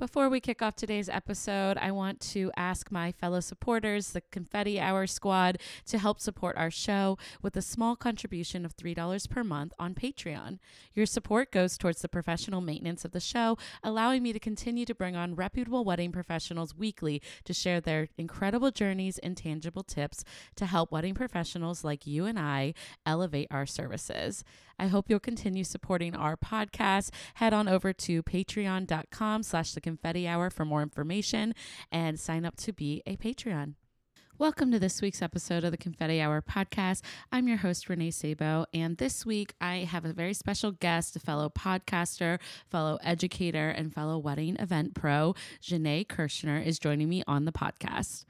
Before we kick off today's episode, I want to ask my fellow supporters, the Confetti Hour Squad, to help support our show with a small contribution of $3 per month on Patreon. Your support goes towards the professional maintenance of the show, allowing me to continue to bring on reputable wedding professionals weekly to share their incredible journeys and tangible tips to help wedding professionals like you and I elevate our services. I hope you'll continue supporting our podcast. Head on over to patreon.com slash the confetti hour for more information and sign up to be a Patreon. Welcome to this week's episode of the Confetti Hour podcast. I'm your host, Renée Sabo, and this week I have a very special guest, a fellow podcaster, fellow educator, and fellow wedding event pro. Jainé Kershner is joining me on the podcast.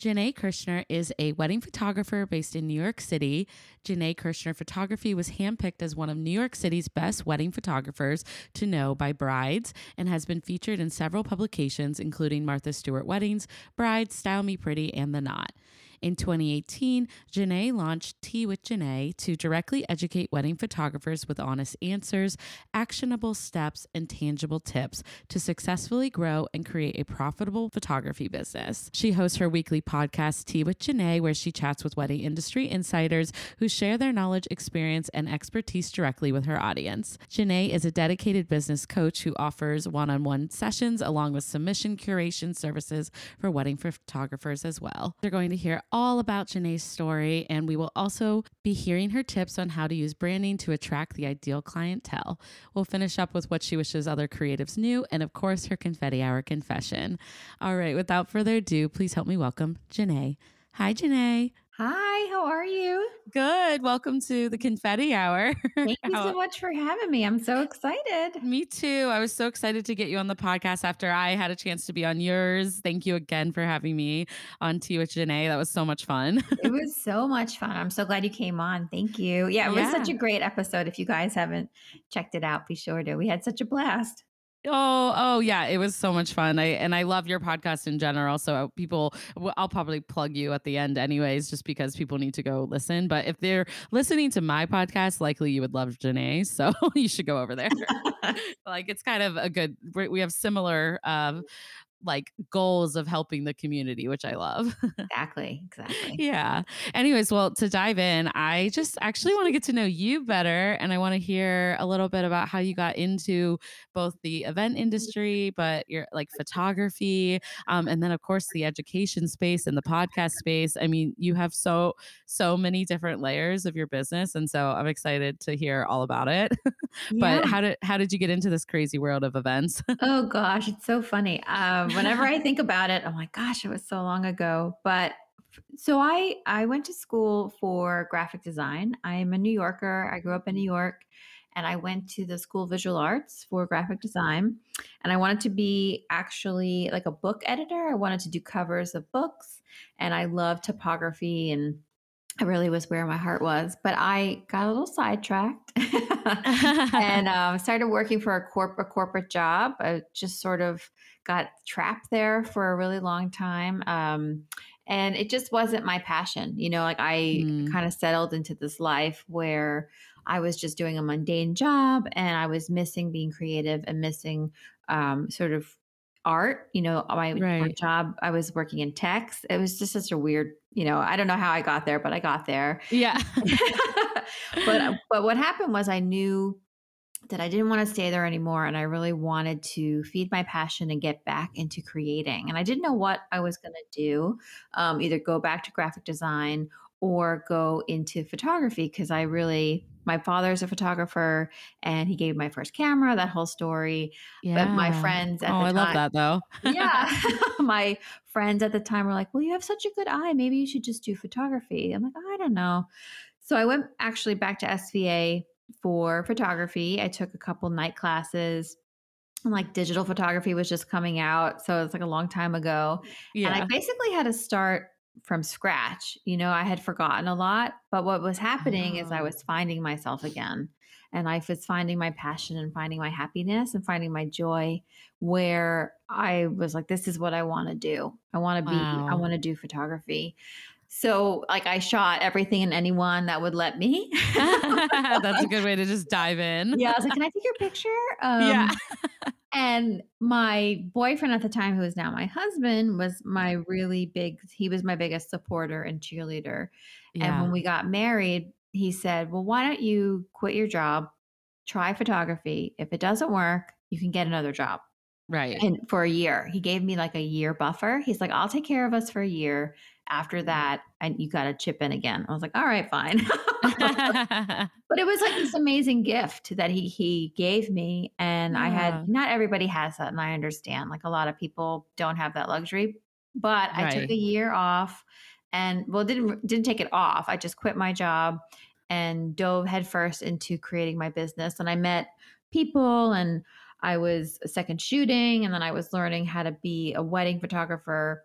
Jainé Kershner is a wedding photographer based in New York City. Jainé Kershner Photography was handpicked as one of New York City's best wedding photographers to know by brides and has been featured in several publications, including Martha Stewart Weddings, Brides, Style Me Pretty, and The Knot. In 2018, Jainé launched Tea with Jainé to directly educate wedding photographers with honest answers, actionable steps, and tangible tips to successfully grow and create a profitable photography business. She hosts her weekly podcast, Tea with Jainé, where she chats with wedding industry insiders who share their knowledge, experience, and expertise directly with her audience. Jainé is a dedicated business coach who offers one on one sessions along with submission curation services for wedding photographers as well. They're going to hear all about Jainé's story, and we will also be hearing her tips on how to use branding to attract the ideal clientele. We'll finish up with what she wishes other creatives knew, and of course, her confetti hour confession. All right, without further ado, please help me welcome Jainé. Hi, Jainé. Hi, how are you? Good. Welcome to the confetti hour. Thank you so much for having me. I'm so excited. Me too. I was so excited to get you on the podcast after I had a chance to be on yours. Thank you again for having me on Tea with Jainé. That was so much fun. it was so much fun. I'm so glad you came on. Thank you. Yeah, it was such a great episode. If you guys haven't checked it out, be sure to. We had such a blast. Oh, oh yeah, it was so much fun. I and I love your podcast in general. So people, I'll probably plug you at the end, anyways, just because people need to go listen. But if they're listening to my podcast, likely you would love Jainé, so you should go over there. like it's kind of a good. We have similar uh, like goals of helping the community, which I love. exactly. Exactly. yeah. Anyways, well, to dive in, I just actually want to get to know you better. And I want to hear a little bit about how you got into both the event industry, but your like photography, um, and then of course the education space and the podcast space. I mean, you have so, so many different layers of your business. And so I'm excited to hear all about it. but yeah. how did how did you get into this crazy world of events? oh gosh, it's so funny. Um, whenever I think about it, I'm like, gosh, it was so long ago. But so I I went to school for graphic design. I'm a New Yorker. I grew up in New York and I went to the School of Visual Arts for graphic design. And I wanted to be actually like a book editor. I wanted to do covers of books and I love typography and it really was where my heart was. But I got a little sidetracked and um, started working for a corporate corporate job. I just sort of got trapped there for a really long time. Um, and it just wasn't my passion. You know, like I mm. kind of settled into this life where I was just doing a mundane job and I was missing being creative and missing um, sort of art. You know, my, right. job, I was working in tech. It was just such a weird, you know, I don't know how I got there, but I got there. Yeah. but uh, but what happened was I knew that I didn't want to stay there anymore and I really wanted to feed my passion and get back into creating. And I didn't know what I was going to do, um, either go back to graphic design or go into photography because I really my father's a photographer and he gave my first camera, that whole story. Yeah. But my friends at oh, the I time, love that though. yeah. my friends at the time were like, Well, you have such a good eye. Maybe you should just do photography. I'm like, I don't know. So I went actually back to SVA for photography. I took a couple night classes. And like digital photography was just coming out. So it's like a long time ago. Yeah. And I basically had to start from scratch. You know, I had forgotten a lot, but what was happening is I Oh. was finding myself again. And I was finding my passion and finding my happiness and finding my joy where I was like, this is what I want to do. I want to be, I want to do photography. So, like, I shot everything and anyone that would let me. That's a good way to just dive in. yeah, I was like, can I take your picture? Um, Yeah. And my boyfriend at the time, who is now my husband, was my mm. really big, he was my biggest supporter and cheerleader. And when we got married, he said, Well, why don't you quit your job, try photography? If it doesn't work, you can get another job. Right. And for a year, he gave me like a year buffer. He's like, I'll take care of us for a year. After mm-hmm. that, and you got to chip in again. I was like, all right, fine. but it was like this amazing gift that he he gave me, and I had not everybody has that, and I understand. Like a lot of people don't have that luxury, but I took a year off, and well, didn't didn't take it off. I just quit my job and dove headfirst into creating my business, and I met people and. I was second shooting and then I was learning how to be a wedding photographer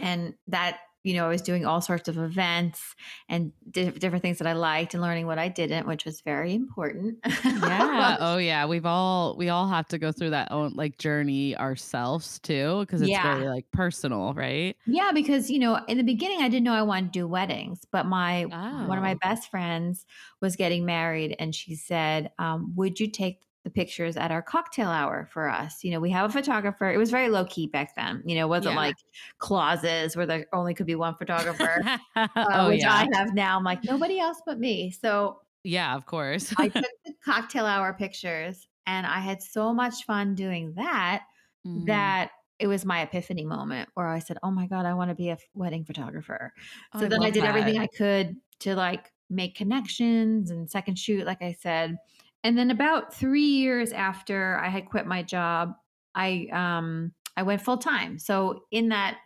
and that you know i was doing all sorts of events and di- different things that i liked and learning what i didn't which was very important yeah. Oh yeah. We've all we all have to go through that own like journey ourselves too, because it's Yeah. very like personal, right? yeah because you know in the beginning i didn't know i wanted to do weddings but my one of my Oh. best friends was getting married and she said um, would you take the pictures at our cocktail hour for us you know we have a photographer it was very low key back then you know it wasn't Yeah. like clauses where there only could be one photographer uh, oh which yeah. i have now i'm like nobody else but me so Yeah, of course. I took the cocktail hour pictures and I had so much fun doing that Mm. that it was my epiphany moment where I said, "Oh my god, I want to be a wedding photographer." Oh, So I then I did everything. I could to like make connections and second shoot like I said. And then about 3 years after I had quit my job, I um I went full time. So in that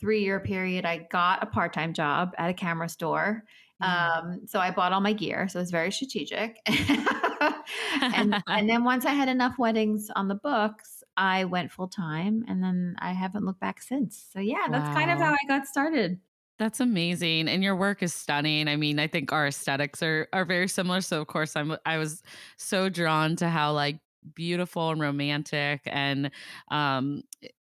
3 year period I got a part-time job at a camera store Yeah. um, so I bought all my gear, so it was very strategic. and and then once I had enough weddings on the books, I went full time, and then I haven't looked back since. So yeah, that's kind of how I got started. That's amazing. And your work is stunning. I mean, I think our aesthetics are are very similar. So of course I'm I was so drawn to how like beautiful and romantic and um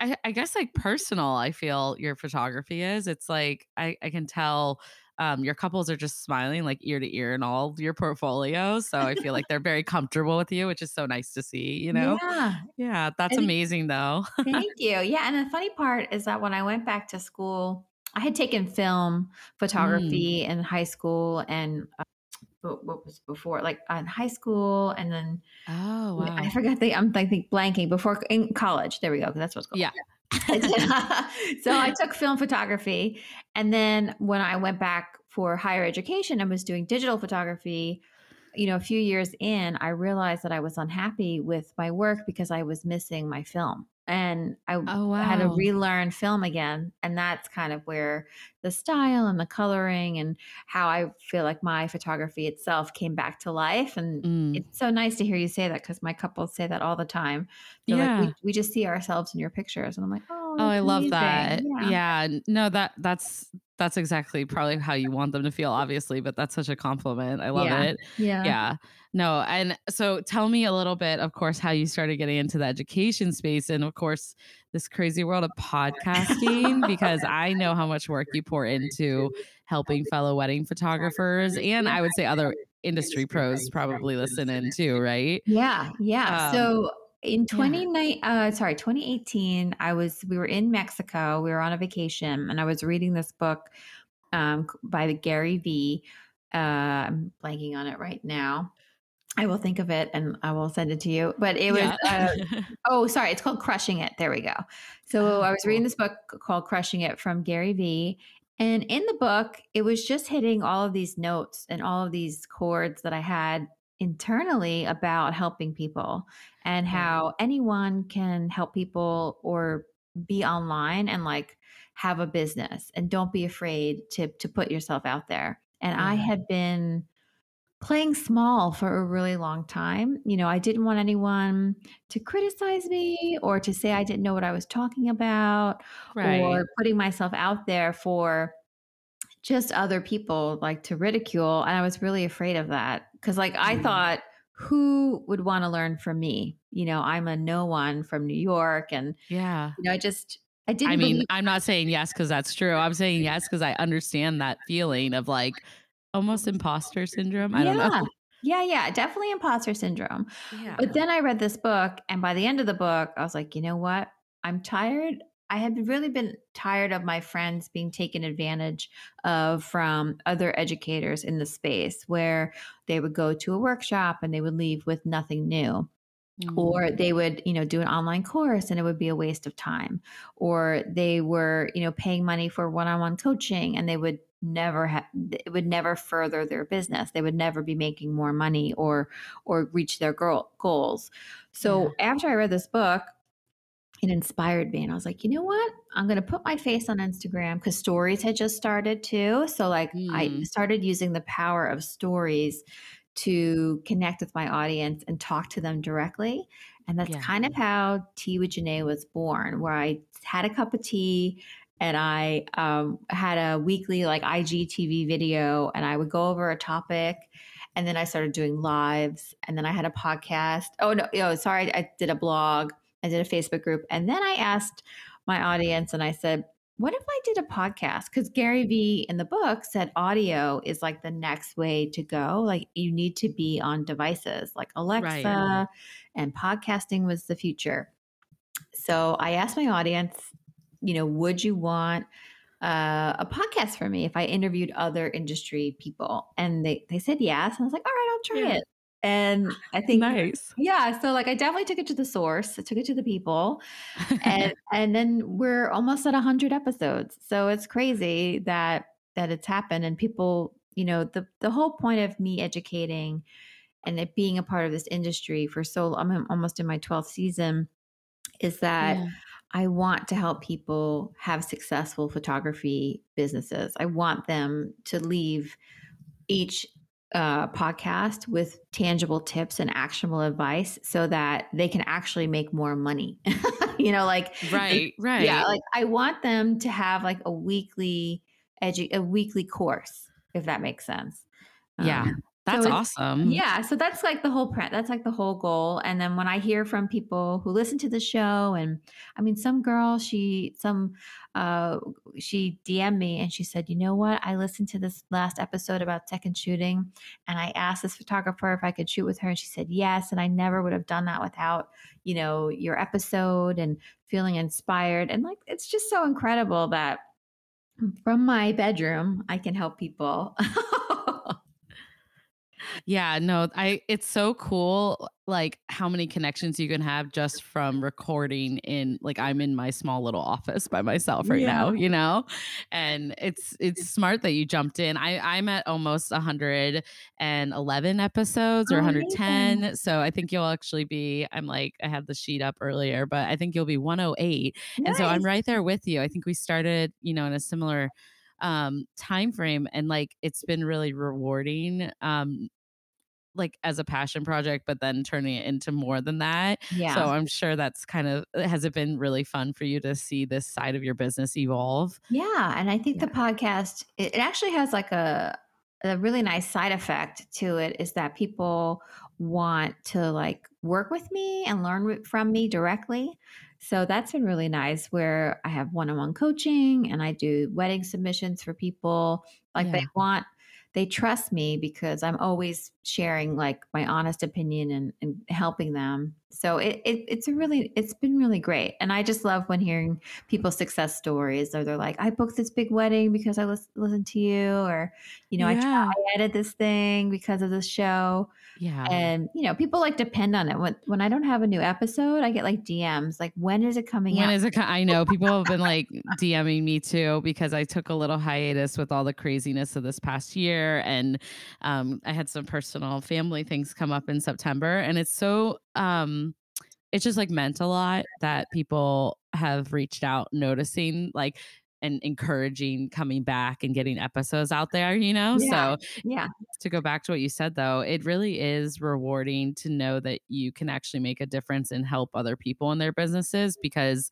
I, I guess like personal I feel your photography is. It's like I, I can tell um your couples are just smiling like ear to ear in all your portfolios. So I feel like they're very comfortable with you, which is so nice to see, you know? Yeah, Yeah, that's think amazing though. Thank you. Yeah, and the funny part is that when I went back to school, I had taken film Mm. photography in high school and uh, what was before, like in high school, and then Oh I forgot the I'm I think blanking before in college. There we go That's what's called. Yeah. So I took film photography, and then when I went back for higher education and was doing digital photography, you know, a few years in, I realized that I was unhappy with my work because I was missing my film. And I Oh had to relearn film again. And that's kind of where the style and the coloring and how I feel like my photography itself came back to life. And Mm. it's so nice to hear you say that because my couples say that all the time. They're like, Yeah. we, we just see ourselves in your pictures. And I'm like, oh, Oh, I that's love that. Yeah. Yeah. No, that that's that's exactly probably how you want them to feel, obviously, but that's such a compliment. I love Yeah. it. Yeah. Yeah. No, and so tell me a little bit, of course, how you started getting into the education space and of course this crazy world of podcasting, because I know how much work you pour into helping fellow wedding photographers and I would say other industry pros probably listen in too, right? Yeah, yeah. Um, So in yeah. 29 uh sorry, 2018, I was we were in Mexico. We were on a vacation and I was reading this book um by the Gary V. Uh I'm blanking on it right now. I will think of it and I will send it to you. But it was Yeah. uh oh, sorry, it's called Crushing It. There we go. So Oh, I was reading this book called Crushing It from Gary Vee. And in the book, it was just hitting all of these notes and all of these chords that I had internally about helping people and how anyone can help people or be online and like have a business and don't be afraid to to put yourself out there. And I had been playing small for a really long time. You know, I didn't want anyone to criticize me or to say I didn't know what I was talking about Right. or putting myself out there for just other people like to ridicule. And I was really afraid of that because, like, I Mm. thought, who would want to learn from me? You know, I'm a no one from New York. And, Yeah. you know, I just, I didn't I mean, believe- I'm not saying yes because that's true. I'm saying yes because I understand that feeling of like almost imposter syndrome. I don't know. Yeah. Yeah, yeah, definitely imposter syndrome. Yeah. But then I read this book, and by the end of the book, I was like, you know what? I'm tired. I had really been tired of my friends being taken advantage of from other educators in the space where they would go to a workshop and they would leave with nothing new Mm. or they would you know do an online course and it would be a waste of time or they were you know paying money for one-on-one coaching and they would never have it would never further their business they would never be making more money or or reach their girl, goals so after i read this book it inspired me and i was like you know what i'm going to put my face on instagram because stories had just started too so like i Mm. started using the power of stories to connect with my audience and talk to them directly. And that's Yeah. kind of how Tea with Jainé was born, where I had a cup of tea and I um, had a weekly like IGTV video and I would go over a topic. And then I started doing lives and then I had a podcast. Oh, no, oh, sorry. I did a blog. I did a Facebook group. And then I asked my audience and I said, what if I did a podcast? Because Gary Vee in the book said audio is like the next way to go. Like you need to be on devices like Alexa, and podcasting was the future. So I asked my audience, you know, would you want uh, a podcast for me if I interviewed other industry people? And they they said yes. And I was like, all right, I'll try Yeah. it. And I think nice. yeah, so like I definitely took it to the source. I took it to the people and and then we're almost at 100 episodes so it's crazy that that it's happened and people you know the the whole point of me educating and it being a part of this industry for so i'm almost in my 12th season is that Yeah. I want to help people have successful photography businesses i want them to leave each uh, podcast with tangible tips and actionable advice so that they can actually make more money you know like Right. Right. yeah like i want them to have like a weekly edu- a weekly course if that makes sense Yeah. That's it's- awesome. yeah so that's like the whole pre- that's like the whole goal and then when i hear from people who listen to the show and i mean some girl she some uh she dm'd me and she said you know what i listened to this last episode about second shooting and i asked this photographer if i could shoot with her and she said yes and i never would have done that without you know your episode and feeling inspired and like it's just so incredible that from my bedroom i can help people Yeah, no, I it's so cool like how many connections you can have just from recording in like I'm in my small little office by myself right now, you know? And it's it's smart that you jumped in. I I'm at almost 111 episodes or Oh, 110. amazing. So I think you'll actually be I'm like I had the sheet up earlier, but I think you'll be 108. And so I'm right there with you. I think we started, you know, in a similar um time frame and like it's been really rewarding um like as a passion project but then turning it into more than that. Yeah. So i'm sure that's kind of has it been really fun for you to see this side of your business evolve? Yeah, and I think Yeah. the podcast it, it actually has like a a really nice side effect to it is that people want to like work with me and learn from me directly. So that's been really nice where I have one-on-one coaching and I do wedding submissions for people like they want they trust me because I'm always sharing like my honest opinion and, and helping them. So it, it it's a really it's been really great. And I just love when hearing people's success stories or they're like, I booked this big wedding because I lis- listened to you, or, you know, I, tried, yeah I edited this thing because of this show. yeah And, you know, people like depend on it. When, when I don't have a new episode, I get like DMs, like, when is it coming when out? is it i know people have been like dming me too because i took a little hiatus with all the craziness of this past year and um, i had some personal family things come up in september and it's so um, it's just like meant a lot that people have reached out noticing like and encouraging coming back and getting episodes out there, you know? Yeah. So Yeah. to go back to what you said though, it really is rewarding to know that you can actually make a difference and help other people in their businesses because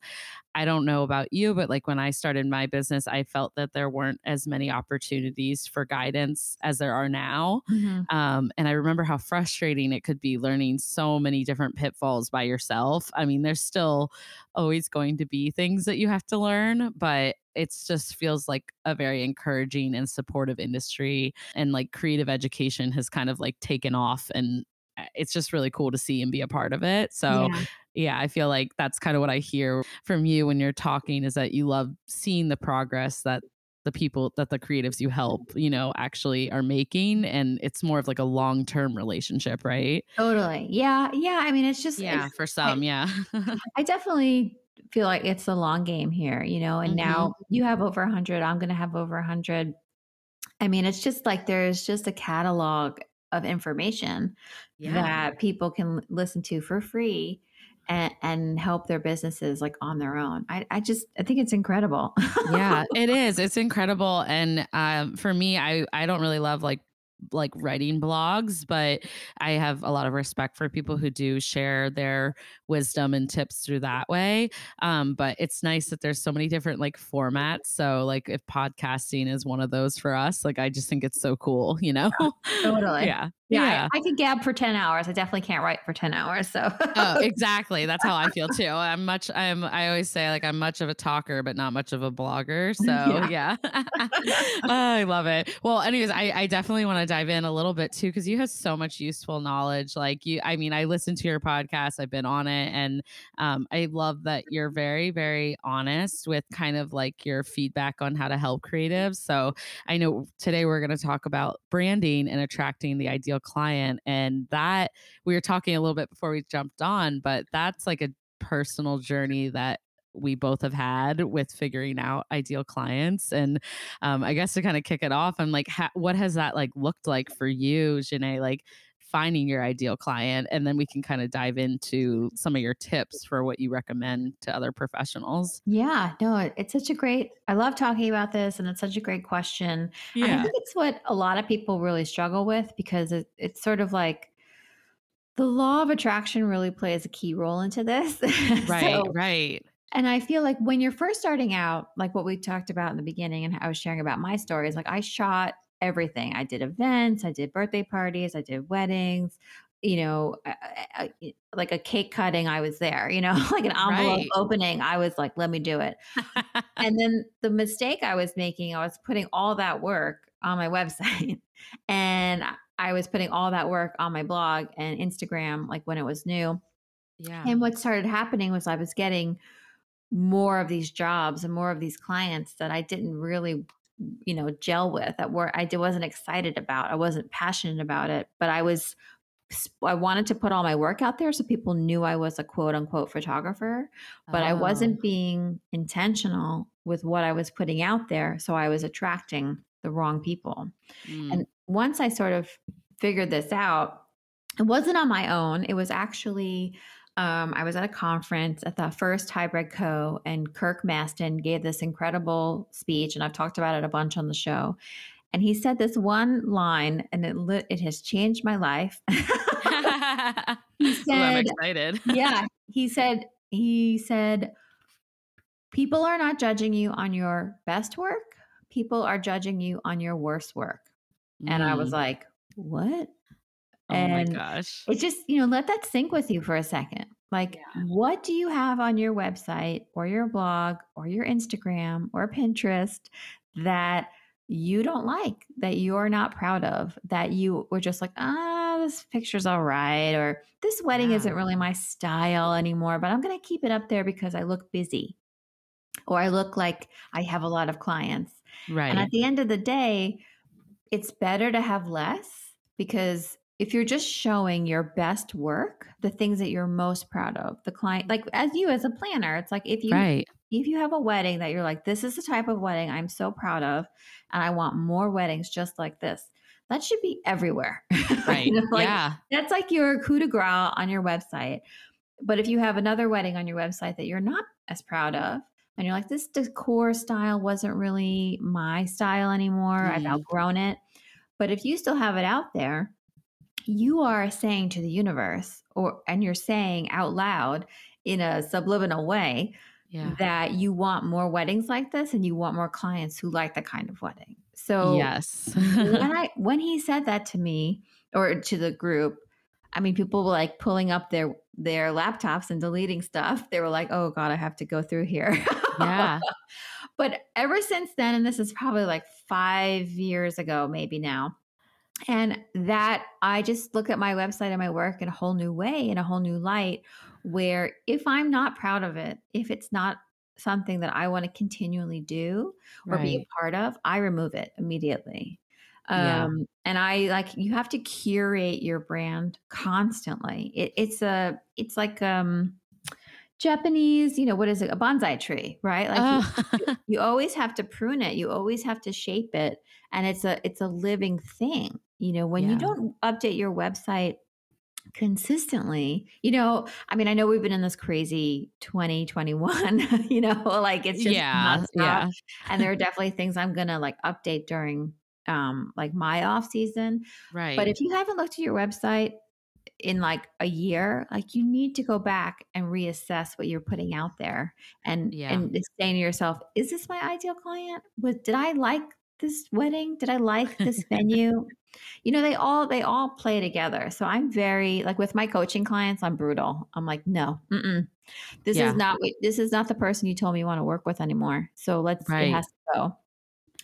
I don't know about you, but like when I started my business, I felt that there weren't as many opportunities for guidance as there are now. Mhm. Um, and I remember how frustrating it could be learning so many different pitfalls by yourself. I mean, there's still always going to be things that you have to learn, but it's just feels like a very encouraging and supportive industry. And like creative education has kind of like taken off and uh, it's just really cool to see and be a part of it. So Yeah. yeah, I feel like that's kind of what I hear from you when you're talking is that you love seeing the progress that the people that the creatives you help, you know, actually are making and it's more of like a long-term relationship, right? Totally. Yeah. Yeah. I mean, it's just, Yeah, it's, for some, yeah. I definitely feel like it's a long game here, you know, and Mhm. now you have over 100, I'm going to have over 100. I mean, it's just like there's just a catalog of information Yeah. that people can listen to for free and, and help their businesses like on their own. I, I just, I think it's incredible. yeah, it is. It's incredible. And um, for me, I I don't really love like like writing blogs, but I have a lot of respect for people who do share their wisdom and tips through that way. Um, but it's nice that there's so many different like formats. So like if podcasting is one of those for us, like I just think it's so cool, you know? Totally. yeah. Yeah, Yeah. I, I could gab for 10 hours. I definitely can't write for 10 hours. So, Oh, exactly. That's how I feel too. I'm much I'm I always say like I'm much of a talker but not much of a blogger. So, yeah. Oh, I love it. Well, anyways, I I definitely want to dive in a little bit too cuz you have so much useful knowledge. Like you I mean, I listen to your podcast. I've been on it and um I love that you're very very honest with kind of like your feedback on how to help creatives. So, I know today we're going to talk about branding and attracting the ideal client and that we were talking a little bit before we jumped on, but that's like a personal journey that we both have had with figuring out ideal clients. And um, I guess to kind of kick it off, I'm like, ha- what has that like looked like for you, Jainé? Like finding your ideal client, and then we can kind of dive into some of your tips for what you recommend to other professionals. yeah, no, it's such a great, I love talking about this and it's such a great question. And I think it's what a lot of people really struggle with because it, it's sort of like the law of attraction really plays a key role into this. Right. So- right. and I feel like when you're first starting out, like what we talked about in the beginning, and I was sharing about my stories, like I shot everything. I did events, I did birthday parties, I did weddings, you know, I- I- like a cake cutting, I was there, you know, like an envelope Right. opening, I was like, let me do it. And then the mistake I was making, I was putting all that work on my website and I- I was putting all that work on my blog and Instagram, like when it was new. yeah. And what started happening was I was getting more of these jobs and more of these clients that I didn't really, you know, gel with that were i wasn't excited about. I wasn't passionate about it, but I was I wanted to put all my work out there so people knew I was a quote unquote photographer, but I Oh, wasn't being intentional with what I was putting out there, so I was attracting the wrong people. mm, And once I sort of figured this out, it wasn't on my own. It was actually, um, I was at a conference at the first Hybrid Co. and Kirk Mastin gave this incredible speech, and I've talked about it a bunch on the show. And he said this one line, and it lit, it has changed my life. he Ooh, I'm excited. yeah, he said, he said, people are not judging you on your best work. People are judging you on your worst work. And I was Mm. like, what? Oh my and gosh. It just, you know, let that sink with you for a second. Like, Yeah. what do you have on your website or your blog or your Instagram or Pinterest that you don't like, that you're not proud of, that you were just like, ah, this picture's all right, or this wedding Yeah. isn't really my style anymore, but I'm going to keep it up there because I look busy or I look like I have a lot of clients. Right. And at the end of the day, it's better to have less because if you're just showing your best work, the things that you're most proud of, the client, like as you as a planner, it's like if you Right. if you have a wedding that you're like, this is the type of wedding I'm so proud of, and I want more weddings just like this, that should be everywhere. Right. You know, like, yeah. That's like your coup de grace on your website. But if you have another wedding on your website that you're not as proud of, and you're like, this decor style wasn't really my style anymore. I've Mhm. outgrown it. But if you still have it out there, you are saying to the universe, or and you're saying out loud in a subliminal way Yeah. that you want more weddings like this and you want more clients who like that kind of wedding. So yes. when I when he said that to me or to the group, I mean, people were like pulling up their their laptops and deleting stuff. They were like, "Oh God, I have to go through here." yeah. but ever since then, and this is probably like five years ago, maybe now, and that I just look at my website and my work in a whole new way, in a whole new light. Where if I'm not proud of it, if it's not something that I want to continually do or be a part of, I remove it immediately. Yeah. Um, and I like you have to curate your brand constantly. It, it's a it's like um Japanese, you know, what is it? A bonsai tree, right? Like you, Oh. you always have to prune it. You always have to shape it, and it's a it's a living thing. You know, when you don't update your website consistently, you know, I mean, I know we've been in this crazy 2021, you know, like it's just yeah. Yeah. and there are definitely things I'm gonna like update during um like my off season. Right. But if you haven't looked at your website in like a year, like you need to go back and reassess what you're putting out there and Yeah. and saying to yourself, is this my ideal client? Was did I like this wedding? Did I like this venue? You know, they all they all play together. So I'm very like with my coaching clients, I'm brutal. I'm like, no, mm-mm. this Yeah. is not this is not the person you told me you want to work with anymore. So let's it has to go.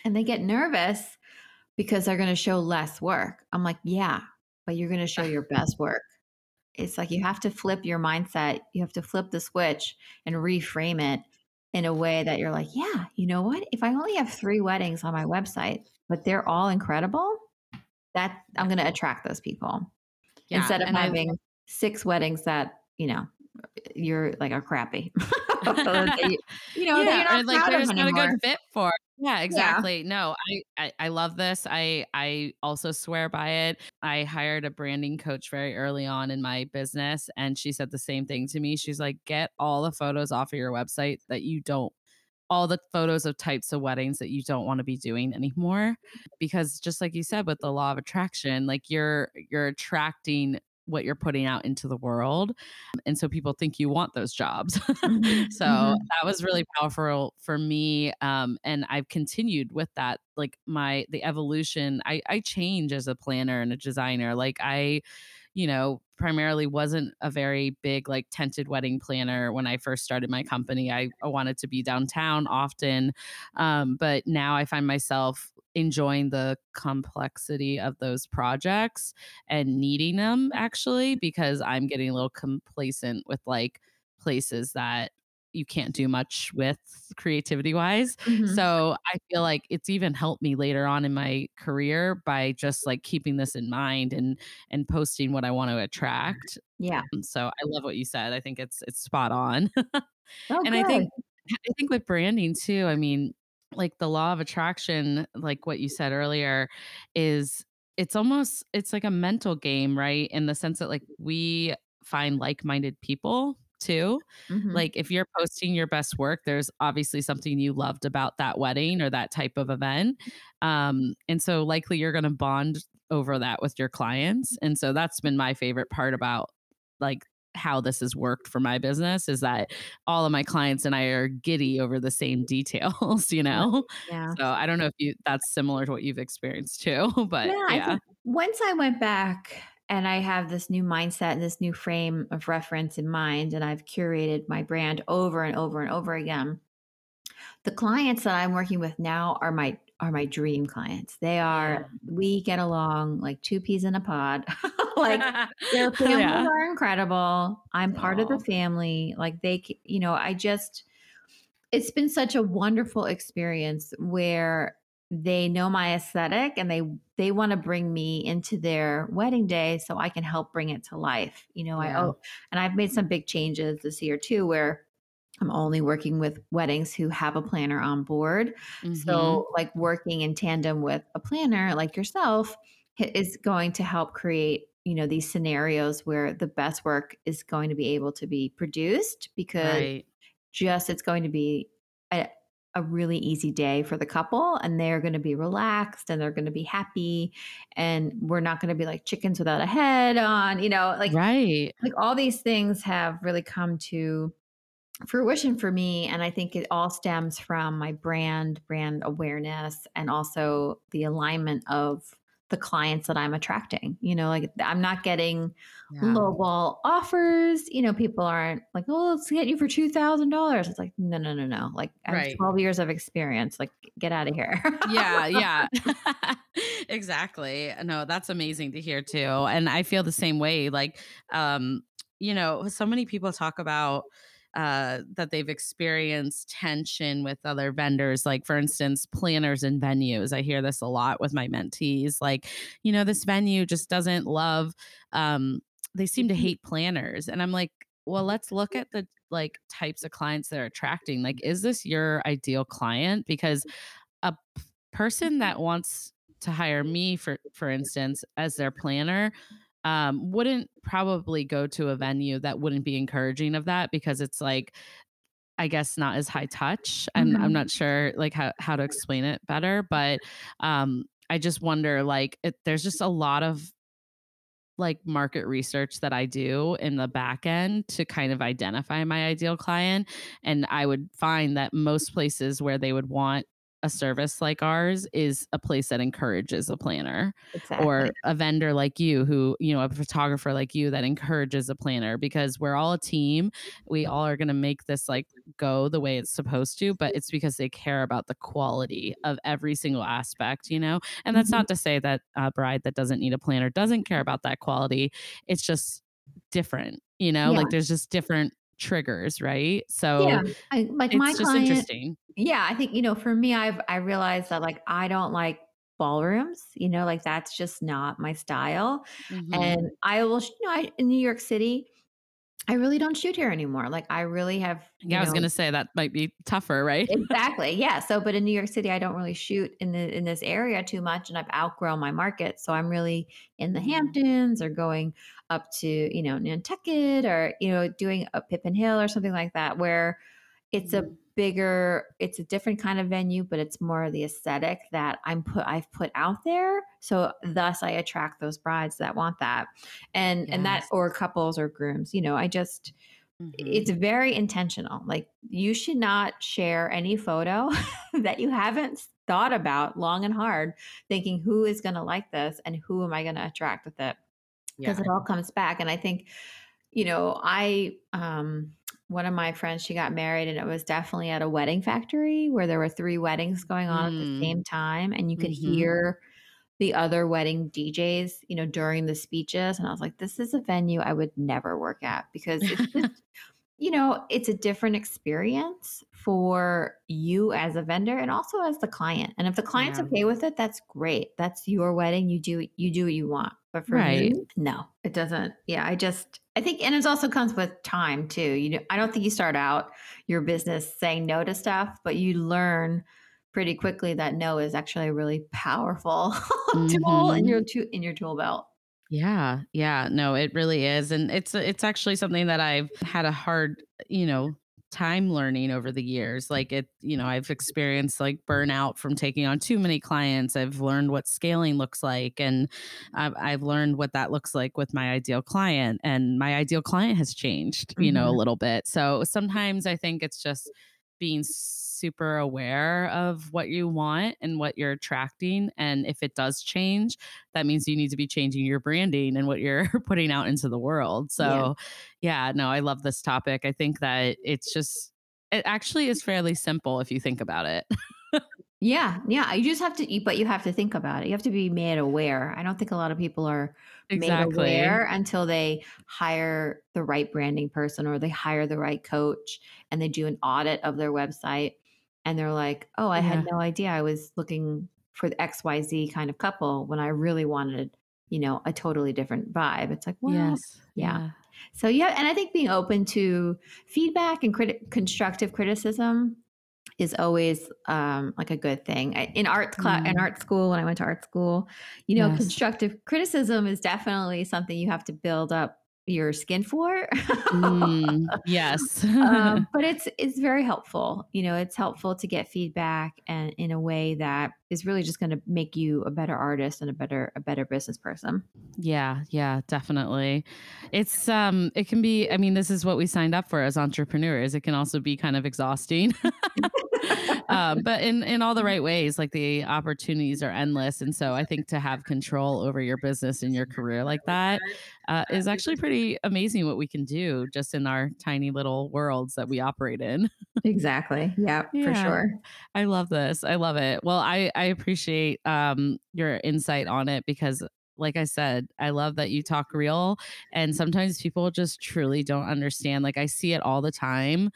And they get nervous because they're going to show less work. I'm like, yeah, but you're going to show your best work. It's like you have to flip your mindset. You have to flip the switch and reframe it in a way that you're like, yeah, you know what? If I only have three weddings on my website, but they're all incredible, that I'm going to attract those people Yeah. instead of And I having six weddings that, you know, you're like are crappy. You, know, yeah, you're not or like there's not a good fit for. Yeah, Yeah. exactly. No, I, I I love this. I I also swear by it. I hired a branding coach very early on in my business, and she said the same thing to me. She's like, get all the photos off of your website that you don't all the photos of types of weddings that you don't want to be doing anymore because just like you said with the law of attraction like you're you're attracting what you're putting out into the world and so people think you want those jobs Mhm, so mhm. that was really powerful for me um, and i've continued with that like my the evolution i i change as a planner and a designer like i you know primarily wasn't a very big like tented wedding planner when i first started my company. I, wanted to be downtown often um, but now i find myself enjoying the complexity of those projects and needing them actually because i'm getting a little complacent with like places that you can't do much with creativity wise. Mhm. So I feel like it's even helped me later on in my career by just like keeping this in mind and and posting what I want to attract. Yeah. And So I love what you said. I think it's it's spot on. Oh, and I think I think with branding too, I mean, like the law of attraction, like what you said earlier, is it's almost it's like a mental game, right? In the sense that like we find like-minded people too. Mhm. Like if you're posting your best work, there's obviously something you loved about that wedding or that type of event. Um, and so likely you're gonna bond over that with your clients. And so that's been my favorite part about like how this has worked for my business is that all of my clients and I are giddy over the same details, you know? yeah. So I don't know if you that's similar to what you've experienced too, but yeah, I yeah. think once I went back and I have this new mindset and this new frame of reference in mind, and I've curated my brand over and over and over again, the clients that I'm working with now are my are my dream clients. They are we get along like two peas in a pod. like their oh, families yeah. are incredible. I'm part of the family. Like they, you know, I just, it's been such a wonderful experience where they know my aesthetic and they they want to bring me into their wedding day so I can help bring it to life. You know, I oh, and I've made some big changes this year too, where I'm only working with weddings who have a planner on board. Mhm. So, like working in tandem with a planner like yourself is going to help create, you know, these scenarios where the best work is going to be able to be produced because right. just it's going to be a, a really easy day for the couple and they're going to be relaxed and they're going to be happy and we're not going to be like chickens without a head on you know like right. like all these things have really come to fruition for me and i think it all stems from my brand brand awareness and also the alignment of the clients that i'm attracting you know like i'm not getting yeah. lowball offers you know people aren't like oh let's get you for $2000 it's like no no no no like i have Right. 12 years of experience like get out of here yeah yeah exactly no that's amazing to hear too and i feel the same way like um you know so many people talk about uh that they've experienced tension with other vendors like for instance planners and venues. I hear this a lot with my mentees like you know this venue just doesn't love um they seem to Mhm. hate planners and i'm like well let's look at the like types of clients they're attracting like is this your ideal client? Because a person that wants to hire me for for instance as their planner um, wouldn't probably go to a venue that wouldn't be encouraging of that because it's like I guess not as high touch. And I'm Mhm. not sure like how, how to explain it better, but um I just wonder like it, there's just a lot of like market research that I do in the back end to kind of identify my ideal client. And I would find that most places where they would want a service like ours is a place that encourages a planner exactly. or a vendor like you who you know a photographer like you that encourages a planner because we're all a team. We all are going to make this like go the way it's supposed to but it's because they care about the quality of every single aspect you know? And that's Mhm. not to say that a bride that doesn't need a planner doesn't care about that quality. It's just different you know? Yeah. like there's just different triggers right so yeah I, like my client interesting Yeah, I think, you know, for me, I've I realized that like I don't like ballrooms, you know, like that's just not my style. Mhm. And I will, you know, I, in New York City, I really don't shoot here anymore. Like I really have, yeah i was going to say that might be tougher right exactly. Yeah. So, but in New York City, I don't really shoot in the in this area too much, and I've outgrown my market. So I'm really in the Mhm. Hamptons or going up to you know Nantucket or you know doing a Pippin Hill or something like that, where it's a Mhm. Bigger it's a different kind of venue but it's more of the aesthetic that i'm put i've put out there. So thus i attract those brides that want that. And and that or couples or grooms you know i just Mhm. it's very intentional. Like you should not share any photo that you haven't thought about long and hard thinking who is going to like this and who am i going to attract with it? Because yeah it all comes back. And i think you know i um one of my friends she got married and it was definitely at a wedding factory where there were three weddings going on at the Mm. same time and you could Mhm. hear the other wedding DJs, you know, during the speeches and I was like this is a venue I would never work at because it's just you know, it's a different experience for you as a vendor and also as the client. And if the client's Yeah. okay with it, that's great. That's your wedding. You do you do what you want. But for Right. me, no, it doesn't. Yeah, I just I think and it also comes with time too. You know, I don't think you start out your business saying no to stuff, but you learn pretty quickly that no is actually a really powerful tool in Mhm. your tool in your tool belt. Yeah, yeah, no, it really is, and it's it's actually something that I've had a hard, you know, time learning over the years. Like it, you know, I've experienced like burnout from taking on too many clients. I've learned what scaling looks like, and I've I've learned what that looks like with my ideal client, and my ideal client has changed, you know, a Mhm. little bit. So sometimes I think it's just being super aware of what you want and what you're attracting and if it does change that means you need to be changing your branding and what you're putting out into the world. So, yeah, no, I love this topic. I think that it's just, it actually is fairly simple if you think about it. Yeah, yeah. You just have to, but you have to think about it. You have to be made aware. I don't think a lot of people are made aware until they hire the right branding person or they hire the right coach and they do an audit of their website and they're like, oh, I Yeah. had no idea I was looking for the XYZ kind of couple when I really wanted, you know, a totally different vibe. It's like, well, yes. yeah. So yeah, and I think being open to feedback and criti- constructive criticism is always um, like a good thing. In art class, in Mm. art school, when I went to art school, you know, Yes. constructive criticism is definitely something you have to build up your skin for. Mm, yes. um, but it's it's very helpful. You know, it's helpful to get feedback and in a way that is really just going to make you a better artist and a better a better business person. Yeah, yeah, definitely. It's um it can be I mean this is what we signed up for as entrepreneurs. It can also be kind of exhausting. um, but in in all the right ways, like the opportunities are endless and so I think to have control over your business and your career like that uh, is actually pretty amazing what we can do just in our tiny little worlds that we operate in. exactly. Yeah, yeah, for sure. I love this. I love it. Well, I I appreciate um your insight on it because like I said, I love that you talk real and sometimes people just truly don't understand. Like I see it all the time.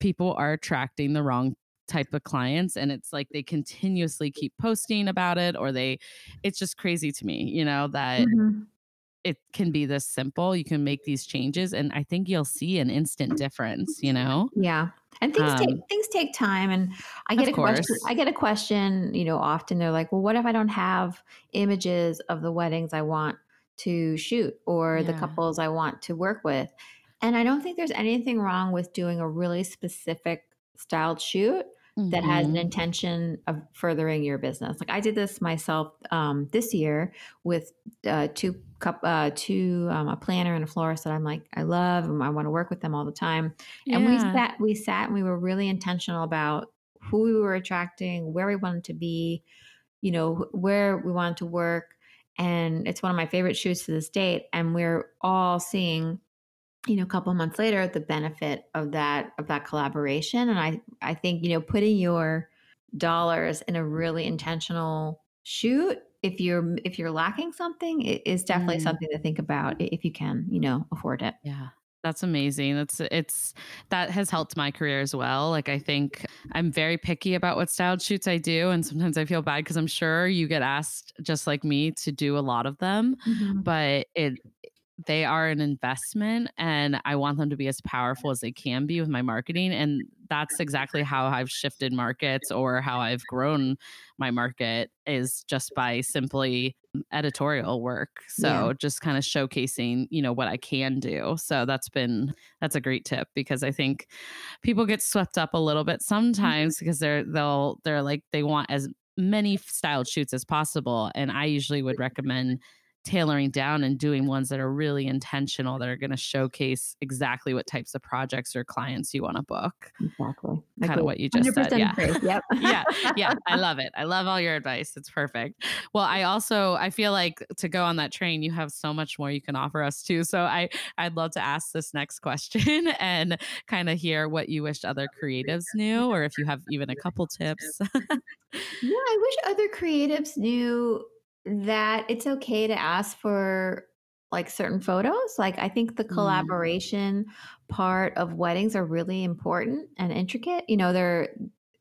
People are attracting the wrong type of clients and it's like they continuously keep posting about it or they it's just crazy to me, you know, that mm-hmm it can be this simple. You can make these changes, and I think you'll see an instant difference. You know? Yeah. And things um, take things take time. And I get a course. question. I get a question. You know, often they're like, "Well, what if I don't have images of the weddings I want to shoot or yeah. the couples I want to work with?" And I don't think there's anything wrong with doing a really specific styled shoot mm-hmm. that has an mm-hmm. intention of furthering your business. Like I did this myself um, this year with uh, two cup uh, two um, a planner and a florist that I'm like I love and I want to work with them all the time. Yeah. And we sat we sat and we were really intentional about who we were attracting, where we wanted to be, you know, where we wanted to work. And it's one of my favorite shoots to this date. And we're all seeing you know a couple months later the benefit of that of that collaboration and i i think you know putting your dollars in a really intentional shoot if you're if you're lacking something it is definitely mm. something to think about if you can you know afford it yeah that's amazing. That's it's that has helped my career as well. Like I think I'm very picky about what styled shoots I do and sometimes I feel bad because I'm sure you get asked just like me to do a lot of them, mm-hmm. but it they are an investment and I want them to be as powerful as they can be with my marketing. And that's exactly how I've shifted markets or how I've grown my market is just by simply editorial work. So yeah. just kind of showcasing, you know, what I can do. So that's been that's a great tip because I think people get swept up a little bit mm-hmm. sometimes because they're they'll they're like they want as many styled shoots as possible and I usually would recommend tailoring down and doing ones that are really intentional that are going to showcase exactly what types of projects or clients you want to book. Exactly. Kind of what you just said. Yeah. Yep. yeah. Yeah. I love it. I love all your advice. It's perfect. Well, I also I feel like to go on that train, you have so much more you can offer us too. So I I'd love to ask this next question and kind of hear what you wish other creatives knew or if you have even a couple tips. yeah, I wish other creatives knew that it's okay to ask for like certain photos. Like I think the mm. collaboration mm. part of weddings are really important and intricate. You know, they're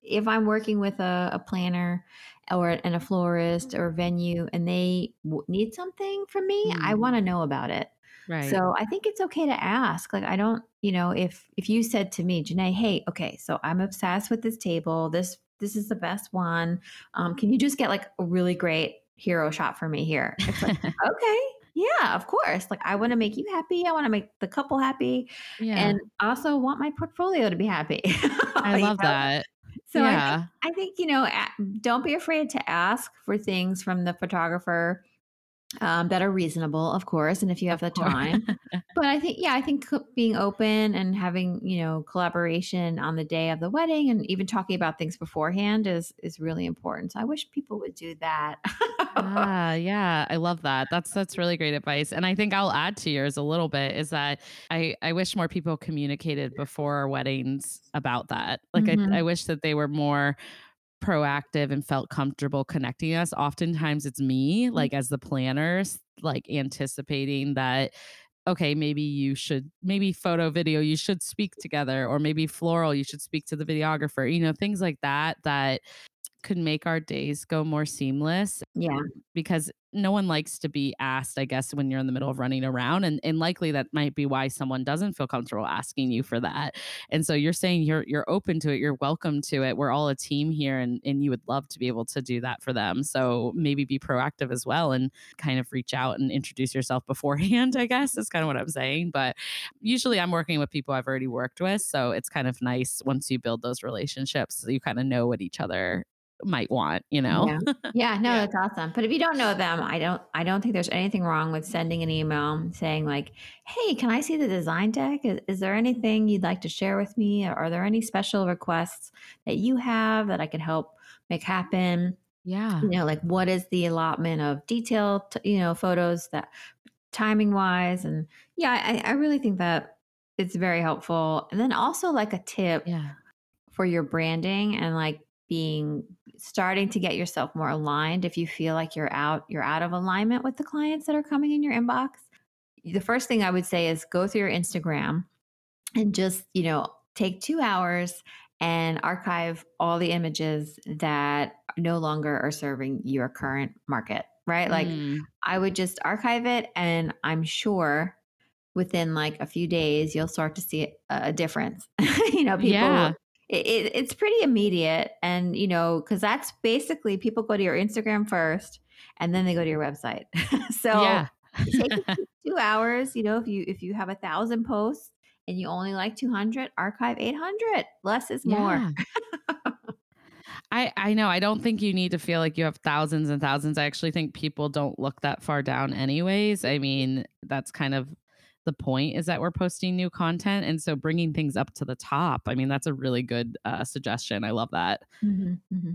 if I'm working with a, a planner or and a florist or venue and they w- need something from me, mm. I want to know about it. Right. So I think it's okay to ask. Like I don't, you know, if if you said to me, Jainé, hey, okay, so I'm obsessed with this table. This this is the best one. Um, can you just get like a really great hero shot for me here. It's like, okay, yeah, of course. Like I want to make you happy. I want to make the couple happy. Yeah. And also want my portfolio to be happy. I love know? that. So yeah. I, think, I think, you know, don't be afraid to ask for things from the photographer um, that are reasonable, of course, and if you have the time. but I think, yeah, I think being open and having you know collaboration on the day of the wedding, and even talking about things beforehand is is really important. So I wish people would do that. ah, yeah, I love that. That's that's really great advice, and I think I'll add to yours a little bit. Is that I I wish more people communicated before weddings about that. Like mm-hmm. I I wish that they were more proactive and felt comfortable connecting us. Oftentimes it's me, mm-hmm. like as the planners, like anticipating that okay, maybe you should, maybe photo, video, you should speak together, or maybe floral, you should speak to the videographer, you know, things like that, that could make our days go more seamless. Yeah. Because no one likes to be asked, I guess, when you're in the middle of running around. And and likely that might be why someone doesn't feel comfortable asking you for that. And so you're saying you're you're open to it, you're welcome to it. We're all a team here and, and you would love to be able to do that for them. So maybe be proactive as well and kind of reach out and introduce yourself beforehand, I guess is kind of what I'm saying. But usually I'm working with people I've already worked with. So it's kind of nice once you build those relationships so you kind of know what each other might want, you know? Yeah. yeah, no, yeah. that's awesome. But if you don't know them, I don't I don't think there's anything wrong with sending an email saying like, "Hey, can I see the design deck? Is, is there anything you'd like to share with me? Are there any special requests that you have that I could help make happen?" Yeah. You know, like what is the allotment of detailed, you know, photos that timing wise and yeah, I, I really think that it's very helpful. And then also like a tip yeah. for your branding and like being starting to get yourself more aligned if you feel like you're out you're out of alignment with the clients that are coming in your inbox the first thing i would say is go through your instagram and just you know take 2 hours and archive all the images that no longer are serving your current market right? Like mm. i would just archive it and i'm sure within like a few days you'll start to see a difference. You know people yeah it, it's pretty immediate and you know because that's basically people go to your instagram first and then they go to your website so yeah. two hours you know if you if you have a thousand posts and you only like 200 archive 800 less is more yeah. I, I know. I don't think you need to feel like you have thousands and thousands. I actually think people don't look that far down, anyways. I mean, that's kind of the point is that we're posting new content and so bringing things up to the top i mean that's a really good uh, suggestion i love that mm-hmm, mm-hmm.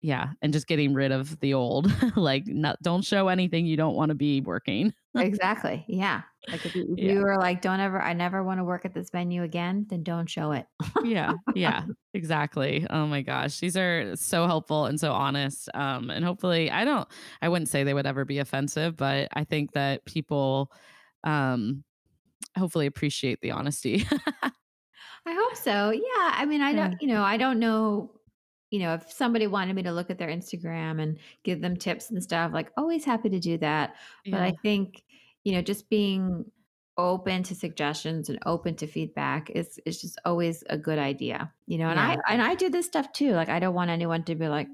yeah and just getting rid of the old like not, don't show anything you don't want to be working exactly yeah like if, you, if yeah. you were like don't ever i never want to work at this venue again then don't show it yeah yeah exactly oh my gosh these are so helpful and so honest um and hopefully i don't i wouldn't say they would ever be offensive but i think that people um hopefully appreciate the honesty. I hope so. Yeah. I mean, I don't, you know, I don't know, you know, if somebody wanted me to look at their Instagram and give them tips and stuff, like always happy to do that. But I think, you know, just being open to suggestions and open to feedback is is just always a good idea. You know, and yeah. I and I do this stuff too. Like I don't want anyone to be like,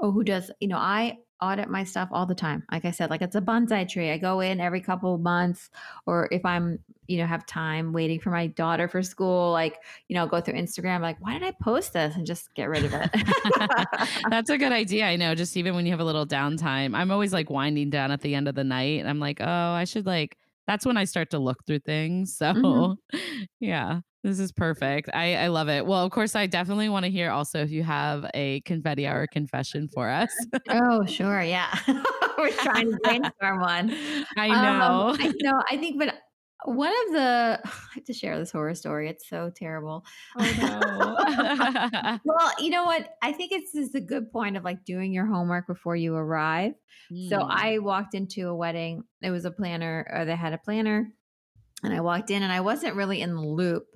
oh, who does, you know, I audit my stuff all the time. Like I said, like it's a bonsai tree. I go in every couple months, or if I'm, you know, have time waiting for my daughter for school, like, you know, go through Instagram, like, why did I post this and just get rid of it? That's a good idea. I know. Just even when you have a little downtime, I'm always like winding down at the end of the night. And I'm like, oh, I should like, that's when I start to look through things. So, mm-hmm. yeah. This is perfect. I, I love it. Well, of course, I definitely want to hear also if you have a confetti hour confession for us. oh, sure. Yeah. We're trying to brainstorm one. I know. Um, I know. I think, but one of the I have to share this horror story. It's so terrible. Oh no. well, you know what? I think it's just a good point of like doing your homework before you arrive. Mm. So I walked into a wedding. It was a planner, or they had a planner, and I walked in, and I wasn't really in the loop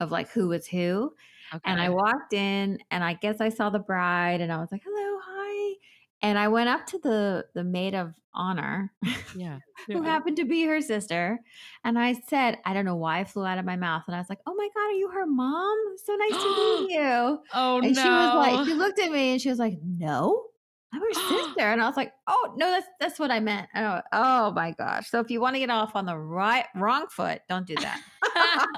of like who was who. Okay. And I walked in and I guess I saw the bride and I was like, hello. And I went up to the the maid of honor, yeah, who happened to be her sister, and I said, I don't know why I flew out of my mouth, and I was like, "Oh my god, are you her mom? So nice to meet you." Oh and no! She was like, she looked at me and she was like, "No." I'm her sister. And I was like, oh no, that's that's what I meant. Oh, oh my gosh. So if you want to get off on the right wrong foot, don't do that.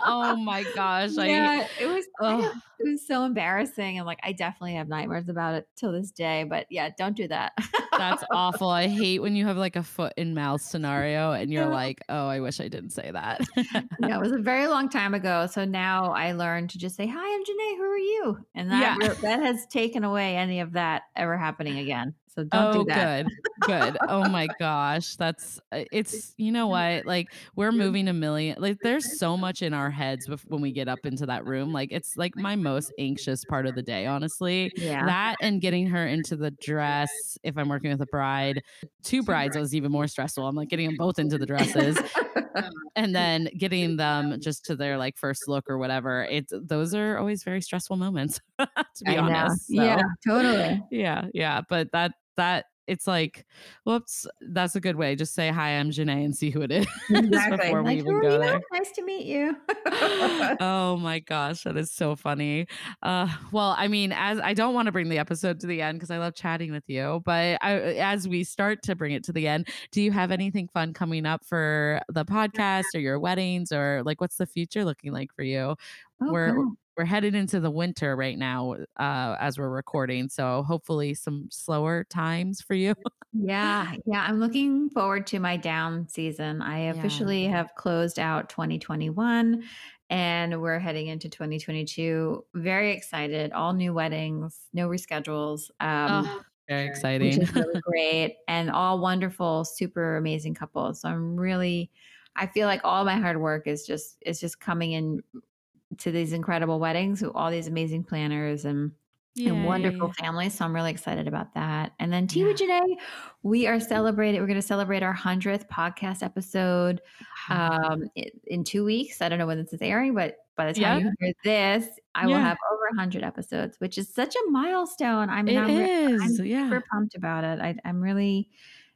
Oh my gosh. Yeah, I, it was oh. it was so embarrassing. And like I definitely have nightmares about it till this day. But yeah, don't do that. That's awful. I hate when you have like a foot in mouth scenario and you're like, oh, I wish I didn't say that. yeah, it was a very long time ago. So now I learned to just say, Hi, I'm Jainé. Who are you? And that yeah. that has taken away any of that ever happening again. So don't oh, do that. good. Good. Oh my gosh. That's uh, it's you know what? Like we're moving a million like there's so much in our heads when we get up into that room. Like it's like my most anxious part of the day, honestly. Yeah. That and getting her into the dress if I'm working with a bride. Two brides was even more stressful. I'm like getting them both into the dresses and then getting them just to their like first look or whatever. It's those are always very stressful moments to be I honest. So Yeah, totally. yeah, yeah. But that that it's like, whoops, that's a good way. Just say hi, I'm Jainé and see who it is Exactly. before we even "Oh, go there. nice to meet you. oh my gosh, that is so funny. Uh, well, I mean, as I don't want to bring the episode to the end because I love chatting with you, but I, as we start to bring it to the end, do you have anything fun coming up for the podcast or your weddings or like what's the future looking like for you? Oh, We're cool. We're headed into the winter right now uh, as we're recording, so hopefully some slower times for you. Yeah, yeah, I'm looking forward to my down season. I Yeah. officially have closed out 2021 and we're heading into 2022. Very excited. All new weddings, no reschedules. Um, Oh, very exciting. really great and all wonderful, super amazing couples. So I'm really I feel like all my hard work is just is just coming in to these incredible weddings with all these amazing planners and and wonderful families. So I'm really excited about that. And then Tea Yeah. Jainé, we are celebrating, we're going to celebrate our 100th podcast episode um, in two weeks. I don't know when this is airing, but by the Yeah. time you hear this, I will have over 100 episodes, which is such a milestone. I mean, It I'm, re- I'm. Yeah. super pumped about it. I, I'm really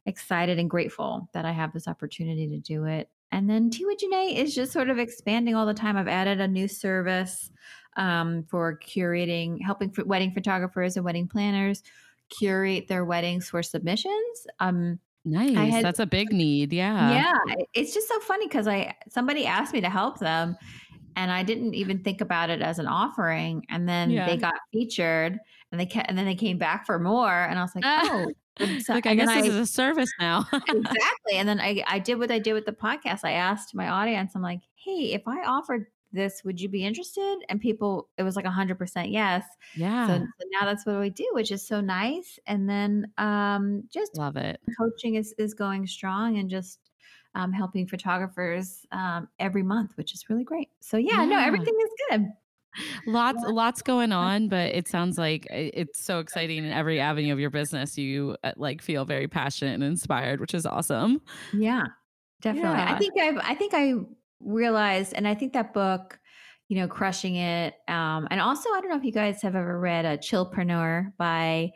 excited and grateful that I have this opportunity to do it. And then with Jainé is just sort of expanding all the time. I've added a new service um, for curating, helping for wedding photographers and wedding planners curate their weddings for submissions. Um, Nice. had- That's a big need. Yeah. yeah, it's just so funny because I somebody asked me to help them, and I didn't even think about it as an offering. And then Yeah. they got featured, and they ca- and then they came back for more, and I was like, oh. So- Like I guess this is a service now. exactly. And then I, I did what I did with the podcast. I asked my audience, I'm like, hey, if I offered this, would you be interested? And people, it was like 100% yes. yeah. So, so now that's what we do, which is so nice. And then um, just Love it. coaching is, is going strong and just um, helping photographers um, every month, which is really great. So yeah, no, everything is good. Lots lots going on, but it sounds like it's so exciting in every avenue of your business. You uh, like feel very passionate and inspired, which is awesome. Yeah, definitely. I think I've I think I realized, and I think that book, you know, crushing it. Um, and also, I don't know if you guys have ever read a Chillpreneur by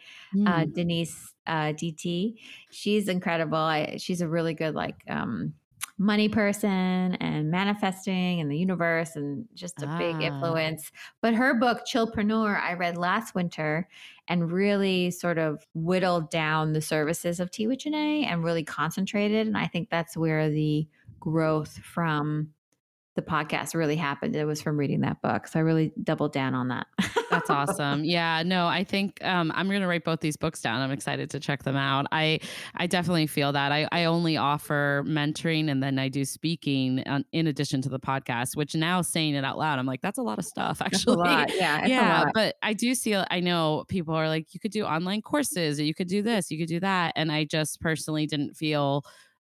uh, Mm. Denise uh, DT. She's incredible. I, she's a really good like um, money person and manifesting and the universe and just a big Ah. influence. But her book Chillpreneur, I read last winter and really sort of whittled down the services of Tea with Jainé and really concentrated. And I think that's where the growth from the podcast really happened. It was from reading that book. So I really doubled down on that. That's awesome. Yeah, no, I think um, I'm going to write both these books down. I'm excited to check them out. I I definitely feel that. I, I only offer mentoring and then I do speaking on, in addition to the podcast, which now saying it out loud, I'm like, that's a lot of stuff actually. lot. Yeah. It's yeah, a lot. but I do see, I know people are like, you could do online courses or you could do this, you could do that. And I just personally didn't feel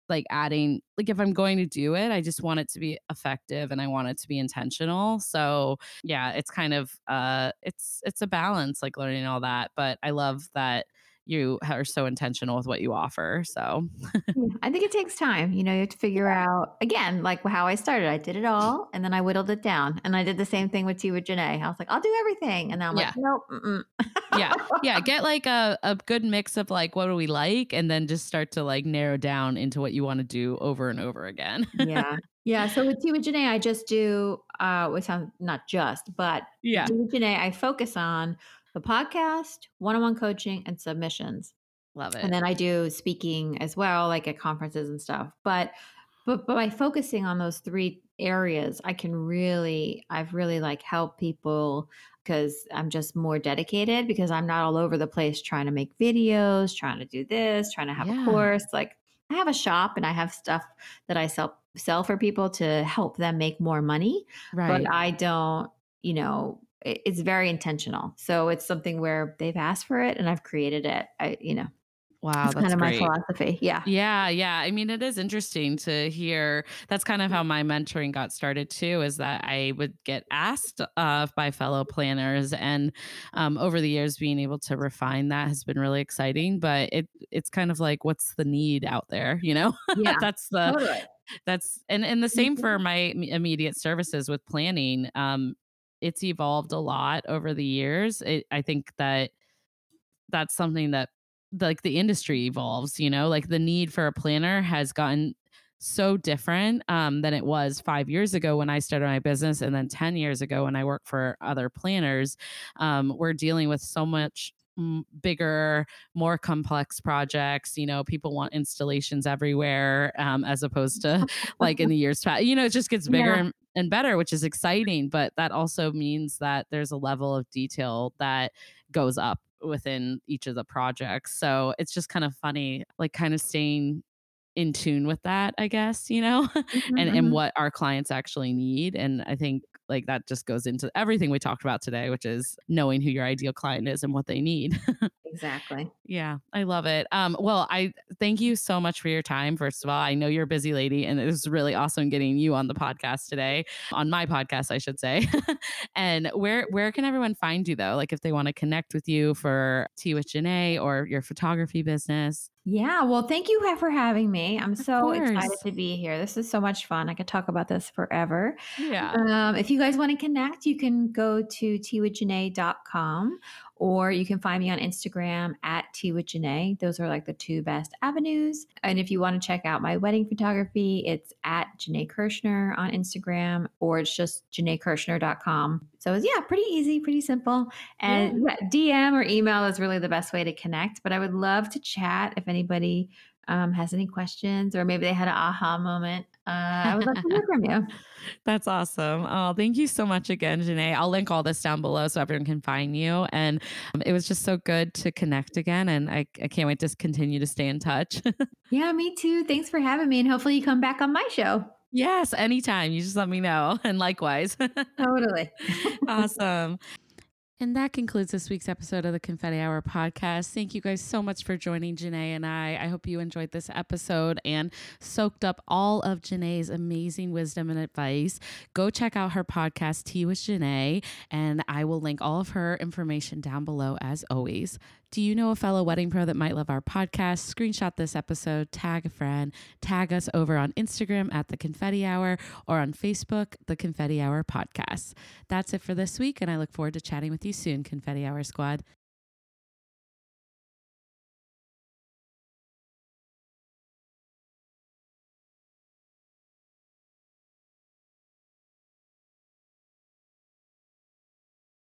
like adding like if i'm going to do it i just want it to be effective and i want it to be intentional. So yeah it's kind of uh it's it's a balance like learning all that but i love that you are so intentional with what you offer so Yeah, I think it takes time. You know, you have to figure out again, like how I started. I did it all, and then I whittled it down. And I did the same thing with Tea with Jainé. I was like, I'll do everything, and now I'm like, nope. Mm-mm. yeah yeah get like a, a good mix of like what do we like and then just start to like narrow down into what you want to do over and over again yeah, yeah. So with Tea with Jainé, I just do. Uh, which sounds not just, but yeah with Jainé, I focus on the podcast, one-on-one coaching, and submissions. love it and then I do speaking as well, like at conferences and stuff. But but, but by focusing on those three areas, I can really, I've really like helped people because I'm just more dedicated because I'm not all over the place trying to make videos, trying to do this, trying to have Yeah. a course. Like I have a shop and I have stuff that I sell sell for people to help them make more money right but I don't, you know, it's very intentional. So it's something where they've asked for it and I've created it. I, you know, Wow, that's, that's kind of great. my philosophy. Yeah. Yeah, yeah. I mean, it is interesting to hear. That's kind of how my mentoring got started too. Is that I would get asked uh, by fellow planners, and um, over the years, being able to refine that has been really exciting. But it it's kind of like, what's the need out there? You know, Yeah. that's the Totally. that's and and the same for my immediate services with planning. Um, it's evolved a lot over the years. It, I think that that's something that like the industry evolves you know like the need for a planner has gotten so different um, than it was five years ago when I started my business, and then 10 years ago when I worked for other planners. Um, we're dealing with so much mm, bigger, more complex projects. You know, people want installations everywhere um, as opposed to like in the years past. You know, it just gets bigger Yeah. and, and better, which is exciting. But that also means that there's a level of detail that goes up within each of the projects. So it's just kind of funny, like kind of staying in tune with that, I guess, you know, Mhm, and and mhm. what our clients actually need. And I think like that just goes into everything we talked about today, which is knowing who your ideal client is and what they need. Exactly. Yeah, I love it. Um, well, I thank you so much for your time. First of all, I know you're a busy lady, and it was really awesome getting you on the podcast today, on my podcast, I should say. and where where can everyone find you though? Like if they want to connect with you for Tea with Jainé or your photography business. Yeah. Well, thank you for having me. I'm Of so excited to be here. This is so much fun. I could talk about this forever. Yeah. Um, if you guys want to connect, you can go to teawithjaine.com or you can find me on Instagram at teawithjaine. Those are like the two best avenues. And if you want to check out my wedding photography, it's at Jainé Kershner on Instagram or it's just jainekershner.com. So it's, yeah, pretty easy, pretty simple. And yeah, DM or email is really the best way to connect. But I would love to chat if anybody um, has any questions or maybe they had an aha moment. Uh, I would love to hear from you. That's awesome. Oh, thank you so much again, Jainé. I'll link all this down below so everyone can find you. And um, it was just so good to connect again. And I, I can't wait to continue to stay in touch. Yeah, me too. Thanks for having me. And hopefully you come back on my show. yes, anytime. You just let me know. And likewise. Totally. awesome. And that concludes this week's episode of the Confetti Hour podcast. Thank you guys so much for joining Jainé and I. I hope you enjoyed this episode and soaked up all of Jainé's amazing wisdom and advice. Go check out her podcast, Tea with Jainé, and I will link all of her information down below as always. Do you know a fellow wedding pro that might love our podcast? Screenshot this episode, tag a friend, tag us over on Instagram at the Confetti Hour or on Facebook, the Confetti Hour Podcast. That's it for this week, and I look forward to chatting with you soon, Confetti Hour Squad.